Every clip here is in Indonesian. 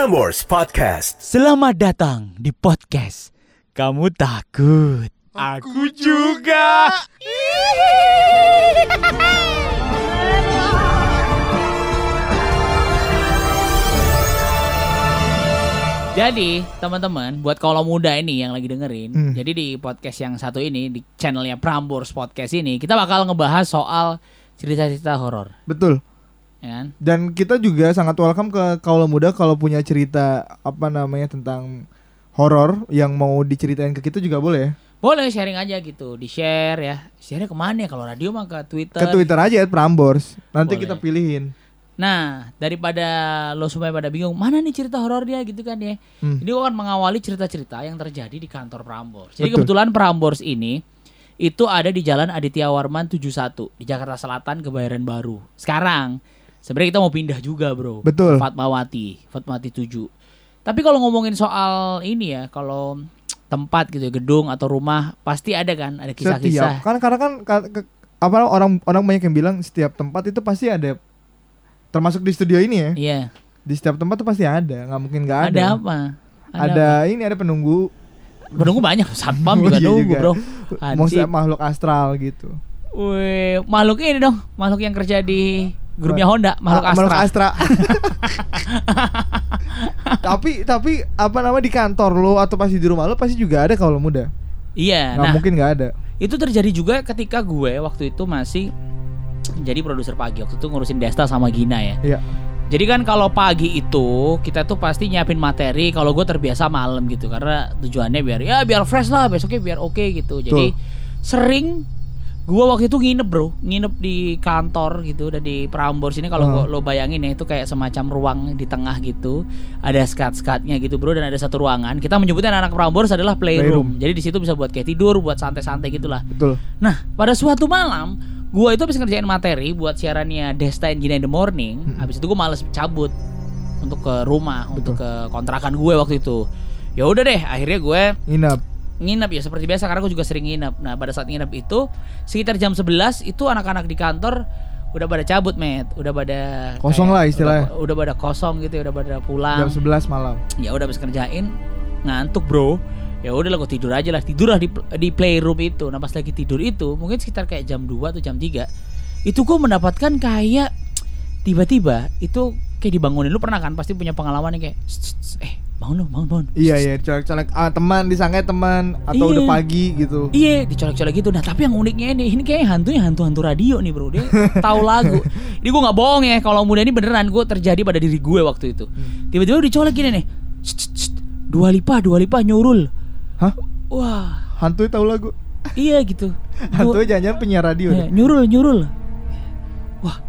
Prambors Podcast. Selamat datang di podcast Kamu Takut Aku juga Jadi teman-teman buat kalau muda ini yang lagi dengerin Hmm. Jadi di podcast yang satu ini Di channelnya Prambors Podcast ini Kita bakal ngebahas soal cerita-cerita horor Betul. Ya kan? Dan kita juga sangat welcome ke kaula muda kalau punya cerita apa namanya tentang horor yang mau diceritain ke kita juga boleh ya. Boleh sharing aja gitu Di share ya Share ke mana ya Kalau radio mah ke Twitter Ke Twitter aja ya Prambors. Nanti Boleh. kita pilihin. Nah, daripada lo supaya pada bingung, mana nih cerita horornya gitu kan ya. Hmm. Ini gue akan mengawali cerita-cerita yang terjadi di kantor Prambors. Jadi Betul. kebetulan Prambors ini itu ada di Jalan Aditya Warman 71 di Jakarta Selatan Kebayoran Baru. Sekarang sebenarnya kita mau pindah juga, Bro. Betul. Fatmawati, Fatmawati 7. Tapi kalau ngomongin soal ini ya, kalau tempat gitu ya, gedung atau rumah pasti ada kan ada kisah-kisah. Setiap kan karena kan apa orang orang banyak yang bilang setiap tempat itu pasti ada termasuk di studio ini ya. Iya. Di setiap tempat tuh pasti ada, nggak mungkin nggak ada. Ada apa? Ada, ini ada penunggu Penunggu banyak, satpam Oh, juga iya nunggu. Bro. maksudnya makhluk astral gitu. Wih, makhluk ini dong, makhluk yang kerja di grupnya Honda, makhluk Ah, Astra. Astra. tapi tapi apa nama di kantor lo atau pasti di rumah lo pasti juga ada kalau muda. Iya, Nggak nah mungkin nggak ada. itu terjadi juga ketika gue waktu itu masih jadi produser pagi waktu itu ngurusin Desta sama Gina ya. Iya. Jadi kan kalau pagi itu kita tuh pasti nyiapin materi. Kalau gue terbiasa malam gitu karena tujuannya biar ya biar fresh lah besoknya biar oke gitu. Jadi sering gue waktu itu nginep bro, nginep di kantor gitu dan di Prambors ini kalau Hmm. gua- lo bayangin ya itu kayak semacam ruang di tengah gitu, ada skat-skatnya gitu bro dan ada satu ruangan. Kita menyebutnya anak Prambors adalah playroom. Playroom. Jadi di situ bisa buat kayak tidur, buat santai-santai gitulah. Betul. Nah, pada suatu malam, gua itu habis ngerjain materi buat siarannya Desta and Gina in the Morning. Habis itu gua males cabut untuk ke rumah, untuk ke kontrakan gue waktu itu. Ya udah deh, akhirnya gue Inap. Nginep ya seperti biasa karena gue juga sering nginep. Nah, pada saat nginep itu sekitar jam 11 itu anak-anak di kantor udah pada cabut, Met. Udah pada Kosong kayak- lah istilahnya. Udah, udah pada kosong gitu ya, udah pada pulang Jam 11 malam. ya udah habis kerjain ngantuk bro ya udah lah gue tidur aja lah tidur lah di di playroom itu nah pas lagi tidur itu mungkin sekitar kayak jam 2 atau jam 3 itu gue mendapatkan kayak tiba-tiba itu kayak dibangunin lu pernah kan pasti punya pengalaman yang kayak "Sst, sst, eh bangun lu bangun bangun Iya iya, colek-colek ah, teman disangka teman atau Iya. udah pagi gitu. Iya, dicolek-colek gitu. Nah, tapi yang uniknya ini, ini kayak hantunya hantu-hantu radio nih, Bro. Dia tahu lagu. Ini gue nggak bohong ya, kalau muda ini beneran gue terjadi pada diri gue waktu itu. Tiba-tiba dicolek gini nih. "Sst, sst, sst, Dua lipa, dua lipa nyurul. Hah? Wah, Hantu tahu lagu. iya gitu. Hantu Dua- jangan penyiar radio. Deh. nyurul, nyurul. Wah,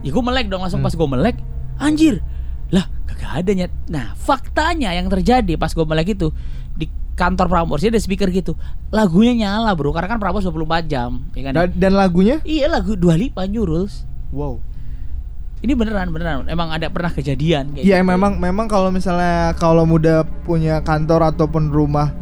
ya gue melek dong langsung pas gue melek. Anjir, lah kagak ada nyet. Nah, faktanya yang terjadi pas gue melek itu di kantor Prambors dia ada speaker gitu. Lagunya nyala, Bro, karena kan Prambors 24 jam, ya kan? Dan, dan lagunya? Iya lagu Dua Lipa nyurul. Wow. Ini beneran beneran. Emang ada pernah kejadian kayak Iya gitu. memang memang kalau misalnya kalau muda punya kantor ataupun rumah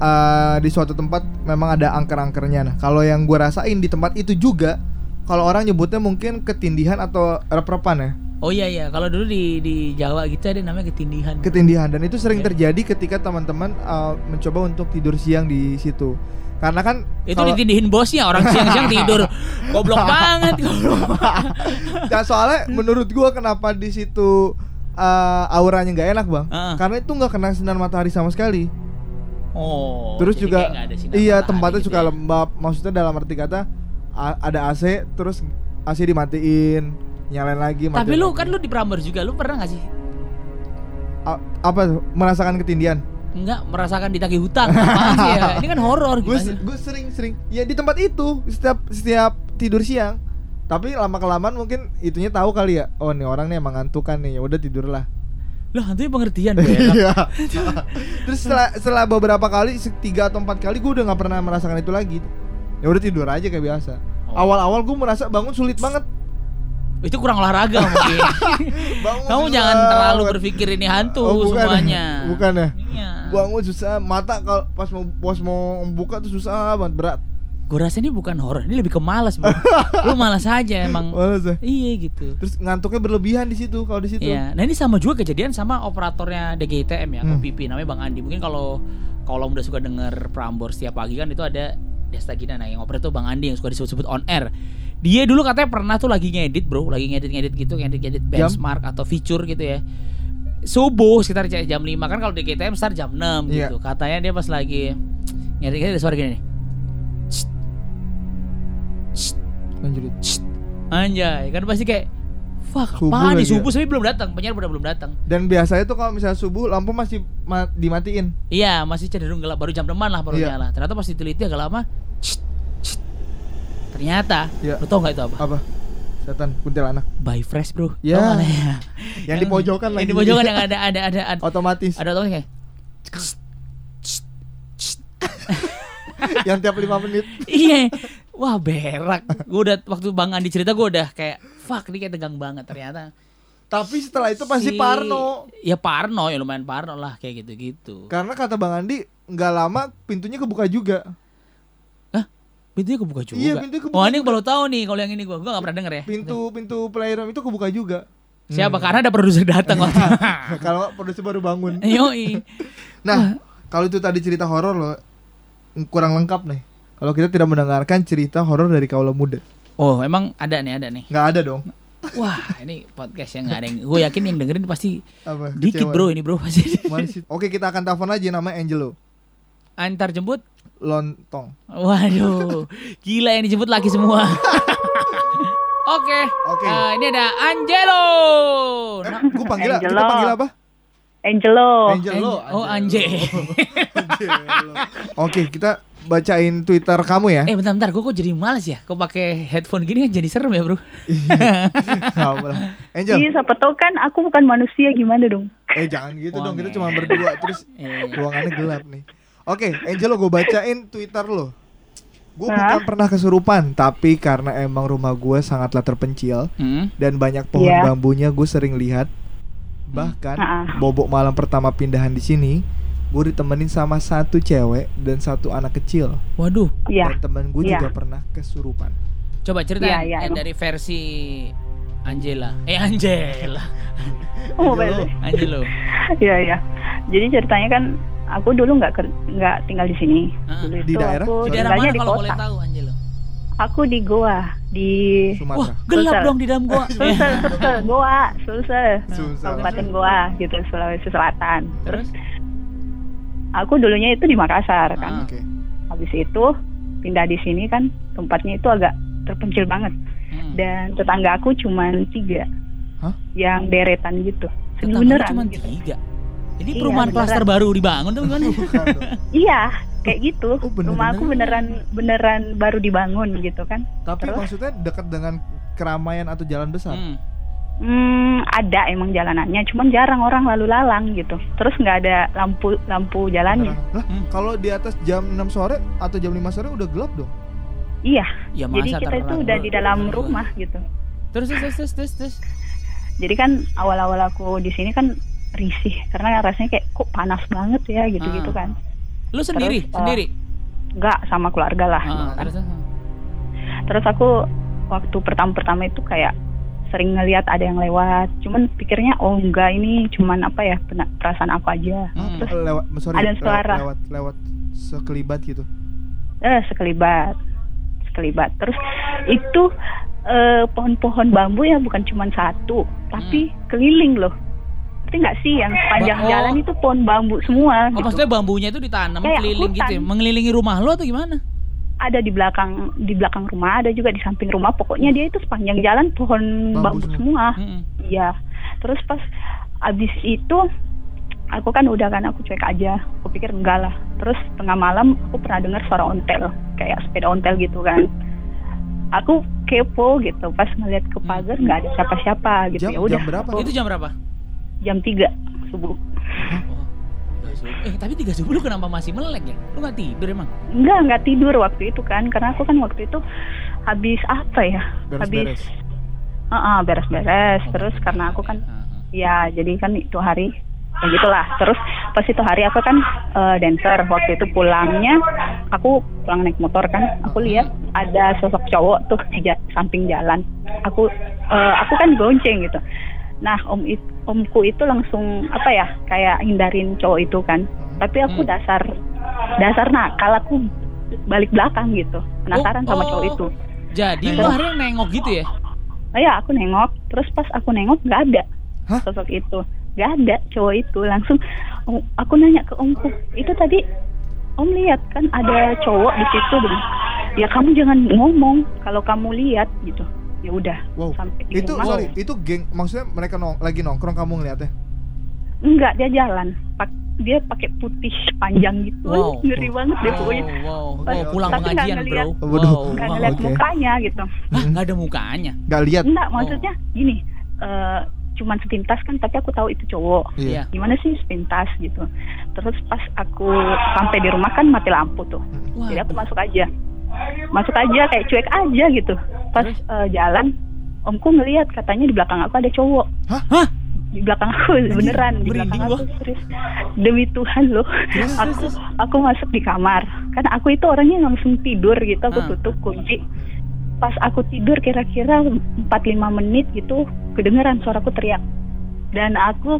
eh, di suatu tempat memang ada angker-angkernya. Nah, kalau yang gue rasain di tempat itu juga kalau orang nyebutnya mungkin ketindihan atau rep-repan ya. Oh iya iya, kalau dulu di di Jawa gitu ada namanya ketindihan. Ketindihan dan itu sering Oke. terjadi ketika teman-teman eh, mencoba untuk tidur siang di situ. Karena kan itu kalau- ditindihin bosnya orang siang-siang tidur. Goblok banget goblok. Ya soalnya menurut gua kenapa di situ eh, auranya nggak enak bang? Heeh. Karena itu nggak kena sinar matahari sama sekali. Oh. terus juga iya tempatnya gitu suka ya. lembab. Maksudnya dalam arti kata ada AC terus AC dimatiin, nyalain lagi. Tapi lu lagi. kan lu di Prambors juga, lu pernah gak sih? A- apa tuh? merasakan ketindihan? Enggak merasakan ditagih hutang sih ya? Ini kan horor Gue gimana? gue sering sering ya di tempat itu setiap setiap tidur siang. Tapi lama kelamaan mungkin itunya tahu kali ya. Oh nih orang nih emang ngantuk kan nih. Ya udah tidurlah. Lah hantunya pengertian gue ya. Iya. Terus setelah, setelah beberapa kali, tiga atau empat kali gue udah nggak pernah merasakan itu lagi. Ya udah tidur aja kayak biasa. Oh. Awal-awal gue merasa bangun sulit banget. Itu kurang olahraga mungkin. Kamu susah jangan terlalu berpikir ini hantu Oh, bukan. semuanya. Bukan ya. Iya. Bangun susah, mata kalau pas mau pas mau buka tuh susah banget berat. Gue rasa ini bukan horor, ini lebih ke malas, bro. Lu malas aja emang. Males ya. Iya gitu. Terus ngantuknya berlebihan di situ kalau di situ. Iya, nah ini sama juga kejadian sama operatornya DGITM ya, Hmm. OPP namanya Bang Andi. Mungkin kalau kalau udah suka denger Prambors setiap pagi kan itu ada Desta Gina, nah yang operator Bang Andi yang suka disebut-sebut on air. Dia dulu katanya pernah tuh lagi ngedit bro, lagi ngedit-ngedit gitu, ngedit-ngedit Jam? benchmark atau feature gitu ya. Subuh sekitar jam 5 kan kalau DGTM start jam 6 Iya. gitu. Katanya dia pas lagi ngedit-ngedit ada suara gini nih. Anjay, kan pasti kayak Fuck, Subuh nih ya? subuh tapi belum datang, penyiar udah belum datang. Dan biasanya tuh kalau misalnya subuh lampu masih ma- dimatiin. Iya, masih cenderung gelap. Baru jam teman lah baru Iya. nyala. Ternyata pas diteliti agak lama. cst. Ternyata, Iya. lu tau gak itu apa? Apa? Setan kuntilanak. Buy fresh bro. Ya. Tau nggak ya? Yang di pojokan Yang lagi. di pojokan yang ada ada ada ada, Otomatis. ada otomatis kayak. yang tiap 5 menit. Iya. Wah berak. Gue udah waktu Bang Andi cerita gue udah kayak fuck ini kayak tegang banget ternyata. Tapi setelah itu pasti si- parno. Ya parno ya lumayan parno lah kayak gitu-gitu. Karena kata Bang Andi nggak lama pintunya kebuka juga. Pintunya kebuka juga. Iya, pintunya kebuka Oh ini baru tahu nih kalau yang ini gue gue gak pernah denger ya. Pintu pintu playroom itu kebuka juga. Siapa? Hmm. Karena ada produser datang waktu. Kalau nggak, produser baru bangun. Yoi. Nah, kalau itu tadi cerita horor loh kurang lengkap nih. Kalau kita tidak mendengarkan cerita horor dari kaula muda, Oh, emang ada nih, ada nih. nggak ada dong. Wah, ini podcast yang nggak ada yang. Gue yakin yang dengerin pasti Apa? dikit Kecewa. bro ini bro pasti. Oke, kita akan telepon aja nama Angelo Antar jemput. Lontong. Waduh, gila yang dijemput laki semua. Oke. Oke. Eh, ini ada Angelo. Eh, Nah, gue panggil kita Angelo. panggil apa? Angelo. Angelo. Ange- oh, Anje. Angelo. Oke, kita bacain Twitter kamu ya. eh, bentar-bentar. Gue kok jadi males ya? Kok pakai headphone gini kan jadi serem ya bro? Lah. Angel. Iya, siapa tahu kan aku bukan manusia gimana dong? Eh jangan gitu dong, kita cuma berdua terus Eh. ruangannya gelap nih. Oke, Angel gue bacain Twitter lo. Gue Hah? bukan pernah kesurupan, tapi karena emang rumah gue sangatlah terpencil Hmm. dan banyak pohon Iya. bambunya gue sering lihat. Bahkan Ah. bobok malam pertama pindahan di sini, gue ditemenin sama satu cewek dan satu anak kecil. Waduh. Iya. Dan temen gue Iya. juga pernah kesurupan. Coba ceritain Iya, iya, eh, emang. dari versi Angela. Eh Angela. Oh, Angelo. Angelo. Iya, iya. Jadi ceritanya kan aku dulu nggak nggak tinggal di sini. Ah. Dulu Di itu daerah? aku Di daerah mana di kalau kota. boleh tahu Angelo? Aku di Goa, di Sumatera. Wah, gelap Sulsel. dong di dalam gua. Sulsel, Sulsel, Goa, Sulsel, Sulsel. Kabupaten Goa gitu, Sulawesi Selatan. Terus? Aku dulunya itu di Makassar Ah. kan. Oke. Habis itu pindah di sini kan tempatnya itu agak terpencil banget. Hmm. Dan tetangga aku cuma tiga Hah? yang deretan gitu. Tetangga Beneran cuma gitu. tiga. Jadi Iya, perumahan klaster baru dibangun tuh gimana? Iya, kayak gitu. Oh, bener-bener. Rumah aku beneran beneran baru dibangun gitu kan. Tapi Terus? maksudnya dekat dengan keramaian atau jalan besar. Hmm. Hmm, ada emang jalanannya, cuman jarang orang lalu lalang gitu. Terus nggak ada lampu lampu jalannya. Lah, Hmm. kalau di atas jam 6 sore atau jam 5 sore udah gelap dong. Iya. Ya Jadi kita itu udah di dalam rumah gitu. Terus terus terus terus terus. Jadi kan awal-awal aku di sini kan risih karena rasanya kayak kok panas banget ya gitu-gitu Ah. kan. Lu sendiri, Terus, uh, sendiri. Nggak sama keluarga lah. Ah, gitu kan. terus, terus. Terus aku waktu pertama-pertama itu kayak sering ngelihat ada yang lewat. Cuman pikirnya oh enggak ini cuman apa ya perasaan aku aja. Hmm. Terus lewat sorry, ada suara. lewat lewat sekelibat gitu. eh sekelibat, sekelibat. Terus itu eh, pohon-pohon bambu ya bukan cuman satu, tapi keliling loh. Ngerti nggak sih yang sepanjang Ba- oh. jalan itu pohon bambu semua. Oh, gitu. maksudnya bambunya itu ditanam Kayak keliling gitu, ya? hutan. mengelilingi rumah lo atau gimana? ada di belakang di belakang rumah, ada juga di samping rumah. Pokoknya dia itu sepanjang jalan pohon Bambu bambu, semua. semua. Hmm. Iya. Terus pas abis itu aku kan udah kan aku cuek aja. Aku pikir enggak lah. Terus tengah malam aku pernah dengar suara ontel, kayak sepeda ontel gitu kan. Aku kepo gitu pas ngeliat ke pagar nggak ada siapa-siapa gitu Jam- ya udah jam berapa? aku- Itu jam berapa? Jam 3 subuh. Oh, tiga subuh. Eh, tapi tiga subuh lu kenapa masih melek ya? Lu nggak tidur emang? enggak nggak tidur waktu itu kan. Karena aku kan waktu itu habis apa ya? Habis Beres-beres. Heeh, beres-beres. Oh, terus karena aku kan ah. ya jadi kan itu hari ya gitulah. Terus pas itu hari aku kan eh, dancer. Waktu itu pulangnya aku pulang naik motor kan. Aku lihat ada sosok cowok tuh di samping jalan. Aku eh, aku kan gonceng gitu nah om it, omku itu langsung apa ya kayak hindarin cowok itu kan tapi aku Hmm. dasar dasar nakal aku balik belakang gitu penasaran Oh, sama oh. cowok itu Jadi lu akhirnya nengok gitu ya? nah ya aku nengok terus pas aku nengok nggak ada Hah? sosok itu nggak ada cowok itu langsung oh, aku nanya ke omku itu tadi om lihat kan ada cowok di situ ya kamu jangan ngomong kalau kamu lihat gitu ya udah Wow. sampai di Itu rumah sorry, itu geng maksudnya mereka nong- lagi nongkrong kamu ngeliatnya. enggak dia jalan Pak- dia pakai putih panjang gitu Wow. ngeri banget deh Wow, pokoknya wow, Tapi wow, pulang nggak pengajian ngeliat. bro. Waduh. Wow, nggak wow. ngeliat oke. mukanya gitu Hah, nggak ada mukanya? Gak lihat. enggak maksudnya gini eh cuman sepintas kan tapi aku tahu itu cowok Iya. gimana sih sepintas gitu terus pas aku sampai di rumah kan mati lampu tuh Wah, jadi aku masuk aja masuk aja kayak cuek aja gitu. Pas Terus? eh, jalan omku ngelihat katanya di belakang aku ada cowok. Hah? di belakang aku beneran di belakang aku serius. Demi Tuhan loh. Aku aku masuk di kamar. Kan aku itu orangnya langsung tidur gitu aku Ah. tutup kunci. Pas aku tidur kira-kira 4-5 menit gitu kedengeran suaraku teriak. Dan aku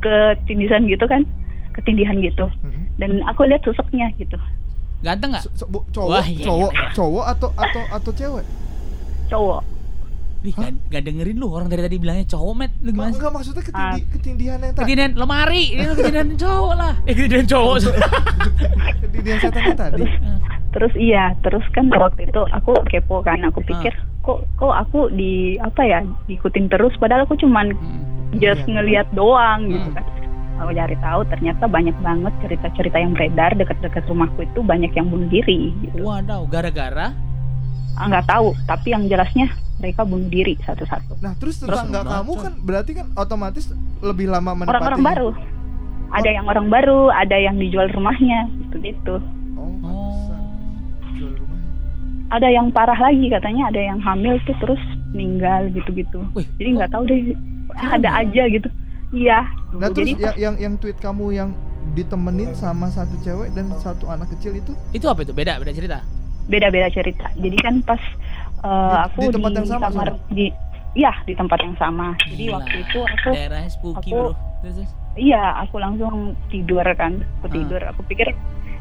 ketindisan gitu kan ketindihan gitu. Dan aku lihat sosoknya gitu Ganteng nggak? So- so- cowok, Wah, iya, cowok, iya, iya. cowok atau atau atau cewek? cowok Wih, gak, gak dengerin lu orang dari tadi bilangnya cowok, Met. Lu Ma- gimana? enggak maksudnya ketindi, Ah. ketindihan yang tadi. Ketindihan lemari, ini lu ketindihan cowok lah. Eh, ketindihan cowok. Ketindihan setan yang tadi. terus iya terus kan waktu itu aku kepo kan aku pikir kok kok aku di apa ya diikutin terus padahal aku cuman Hmm. just Iya. ngelihat doang gitu Hmm. kan aku cari tahu ternyata banyak banget cerita-cerita yang beredar dekat-dekat rumahku itu banyak yang bunuh diri gitu Waduh, gara-gara Ah, nggak tahu tapi yang jelasnya mereka bunuh diri satu-satu Nah, terus Terus tetangga bacot. kamu kan berarti kan otomatis lebih lama menempati. orang-orang baru ada yang orang baru ada yang dijual rumahnya gitu gitu Oh, Oh. pantesan. Jual rumahnya. ada yang parah lagi katanya ada yang hamil tuh terus meninggal gitu-gitu jadi nggak tahu deh ada aja gitu iya Nah, terus jadi yang yang yang tweet kamu yang ditemenin sama satu cewek dan satu anak kecil itu? Itu apa itu? Beda, beda cerita. beda-beda cerita. Jadi kan pas uh, Di- aku di tempat yang sama, kamar di iya di tempat yang sama. Jadi Gila, waktu itu aku daerahnya spooky, aku- Bro. Iya aku langsung tidur kan. Aku Ah. tidur. Aku pikir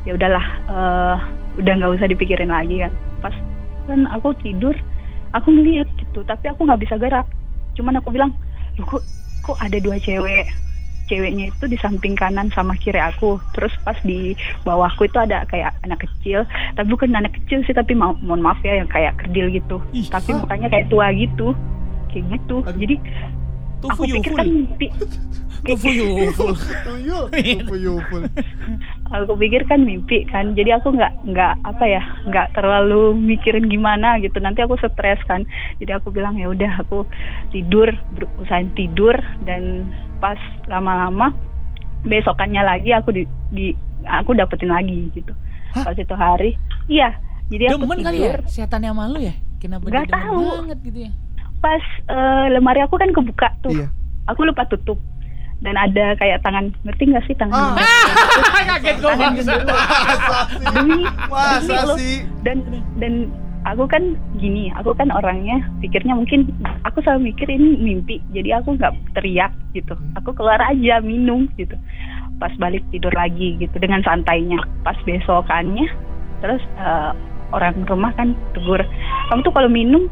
ya udahlah eh, udah nggak usah dipikirin lagi kan. Pas kan aku tidur aku ngeliat gitu tapi aku nggak bisa gerak. Cuman aku bilang Loh, kok kok ada dua cewek ceweknya itu di samping kanan sama kiri aku. Terus pas di bawahku itu ada kayak anak kecil. Tapi bukan anak kecil sih tapi ma- mohon maaf ya yang kayak kerdil gitu. Ih, tapi ah. mukanya kayak tua gitu. Kayak gitu. Aduh. jadi Tufu aku pikir yuful. kan mimpi Tufu yuful. tuyul, tuyul. aku pikir kan mimpi kan jadi aku nggak nggak apa ya nggak terlalu mikirin gimana gitu nanti aku stres kan jadi aku bilang ya udah aku tidur berusaha tidur dan pas lama-lama besokannya lagi aku di, di aku dapetin lagi gitu Hah? pas itu hari iya jadi aku Demen kali ya? tidur Setannya malu ya? Kenapa demen tahu. banget gitu ya? Pas eh, lemari aku kan kebuka tuh Iya. aku lupa tutup dan ada kayak tangan ngerti nggak sih tangan Ah. Kaget. Masa demi Masa sih? dan dan aku kan gini aku kan orangnya pikirnya mungkin aku selalu mikir ini mimpi jadi aku nggak teriak gitu Hmm. aku keluar aja minum gitu pas balik tidur lagi gitu dengan santainya pas besokannya terus eh, orang rumah kan tegur kamu tuh kalau minum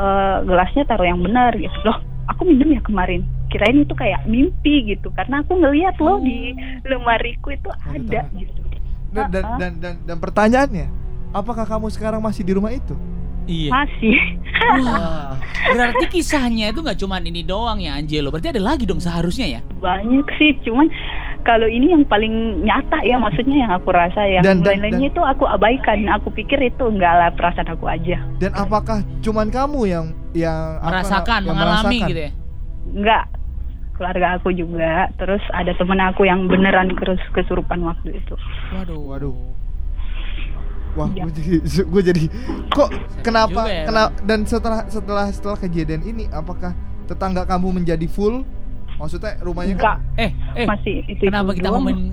eh, gelasnya taruh yang benar gitu loh aku minum ya kemarin kirain itu kayak mimpi gitu karena aku ngeliat loh di lemariku itu ada tangan. gitu Dan, dan, dan, dan, dan pertanyaannya, apakah kamu sekarang masih di rumah itu? Iya. masih Wah, berarti kisahnya itu nggak cuman ini doang ya Angelo. Berarti ada lagi dong seharusnya ya? banyak sih cuman kalau ini yang paling nyata ya maksudnya yang aku rasa yang Dan- dan- lain-lainnya itu aku abaikan aku pikir itu enggak lah perasaan aku aja Dan apakah cuman kamu yang yang apa, Merasakan, yang mengalami merasakan? gitu ya? enggak keluarga aku juga terus ada temen aku yang beneran kes kesurupan waktu itu Waduh. Waduh. Wah, Iya. gue jadi, gue jadi, kok kenapa, ya, kena, dan setelah setelah setelah kejadian ini, apakah tetangga kamu menjadi full? Maksudnya rumahnya enggak kan? Eh, eh. masih itu Kenapa kita doang. ngomongin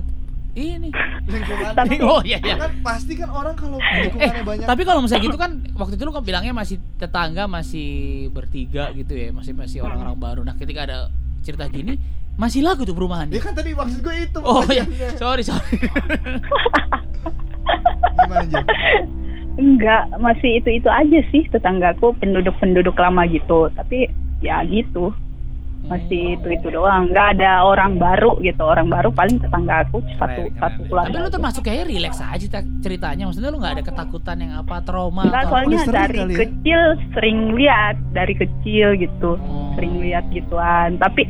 Ini. lingkungan Tapi- Oh iya iya. kan pasti kan orang kalau Eh, lingkungannya banyak tapi kalau misalnya gitu kan waktu itu lu kan bilangnya masih tetangga masih bertiga gitu ya, masih masih orang-orang baru. Nah, ketika ada cerita gini, masih lagu tuh perumahan. ya kan tadi maksud gue itu Oh iya, sorry sorry. gimana? Enggak, masih itu-itu aja sih tetanggaku penduduk-penduduk lama gitu. Tapi ya gitu, masih itu-itu doang. Nggak ada orang baru gitu. Orang baru paling tetanggaku satu Keren, satu keluarga. Tapi lu termasuk kayak relax aja cerita- ceritanya. Maksudnya lu nggak ada ketakutan yang apa trauma Enggak, atau soalnya dari kali ya? kecil sering lihat, dari kecil gitu. Oh. Sering lihat gituan. Tapi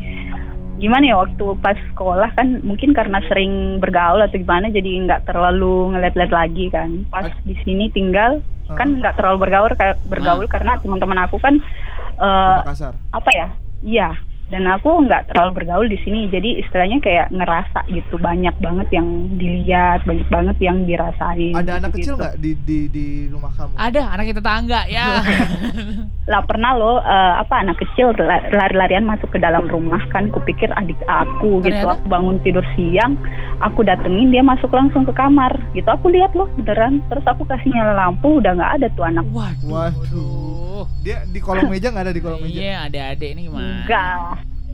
gimana ya waktu pas sekolah kan mungkin karena sering bergaul atau gimana jadi nggak terlalu ngeliat-liat lagi kan. Pas di sini tinggal Ah. kan nggak terlalu bergaul kayak bergaul karena teman-teman aku kan eh, Makassar apa ya? Iya. Dan aku nggak terlalu bergaul di sini, jadi istilahnya kayak ngerasa gitu banyak banget yang dilihat, banyak banget yang dirasain. ada anak gitu-gitu. kecil nggak di di di rumah kamu Ada anak kita tetangga ya. lah pernah lo eh, apa anak kecil la- lari-larian masuk ke dalam rumah kan kupikir adik aku gitu Ternyata? aku bangun tidur siang aku datengin dia masuk langsung ke kamar gitu aku lihat loh beneran terus aku kasih nyala lampu udah nggak ada tuh anak Waduh. Waduh. Dia di kolong meja nggak ada di kolong meja? Iya, adik-adik ini gimana? enggak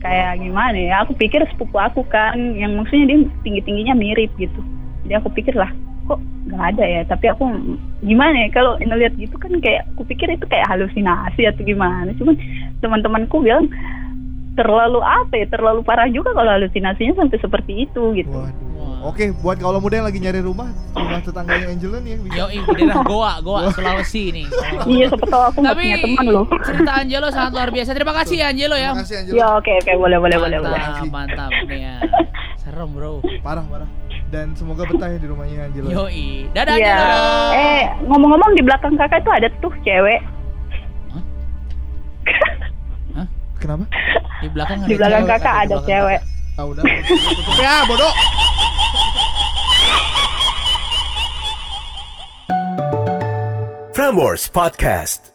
kayak gimana ya? Aku pikir sepupu aku kan yang maksudnya dia tinggi tingginya mirip gitu. Jadi aku pikir lah kok nggak ada ya? Tapi aku gimana ya? Kalau ngeliat gitu kan kayak aku pikir itu kayak halusinasi atau gimana? Cuman teman-temanku bilang terlalu apa ya? Terlalu parah juga kalau halusinasinya sampai seperti itu gitu. Waduh. Oke, buat kalau muda yang lagi nyari rumah, rumah tetangganya Angela nih yang bisa. Yo, di daerah Goa, Goa, Sulawesi nih. iya siapa tahu aku nggak Tapi punya teman loh cerita Angelo sangat luar biasa. Terima kasih ya Angelo ya. Terima kasih Angela. ya oke oke boleh boleh boleh boleh Mantap, mantap nih ya. Serem bro. Parah, parah. Dan semoga betah ya di rumahnya Angela. Yoi. Dadah Iya. Angelo. Eh, ngomong-ngomong di belakang kakak itu ada tuh cewek. Kenapa? Di belakang ada Di belakang cewek. kakak ada cewek. Ah udah. Tutup ya, bodoh. Frameworks Podcast.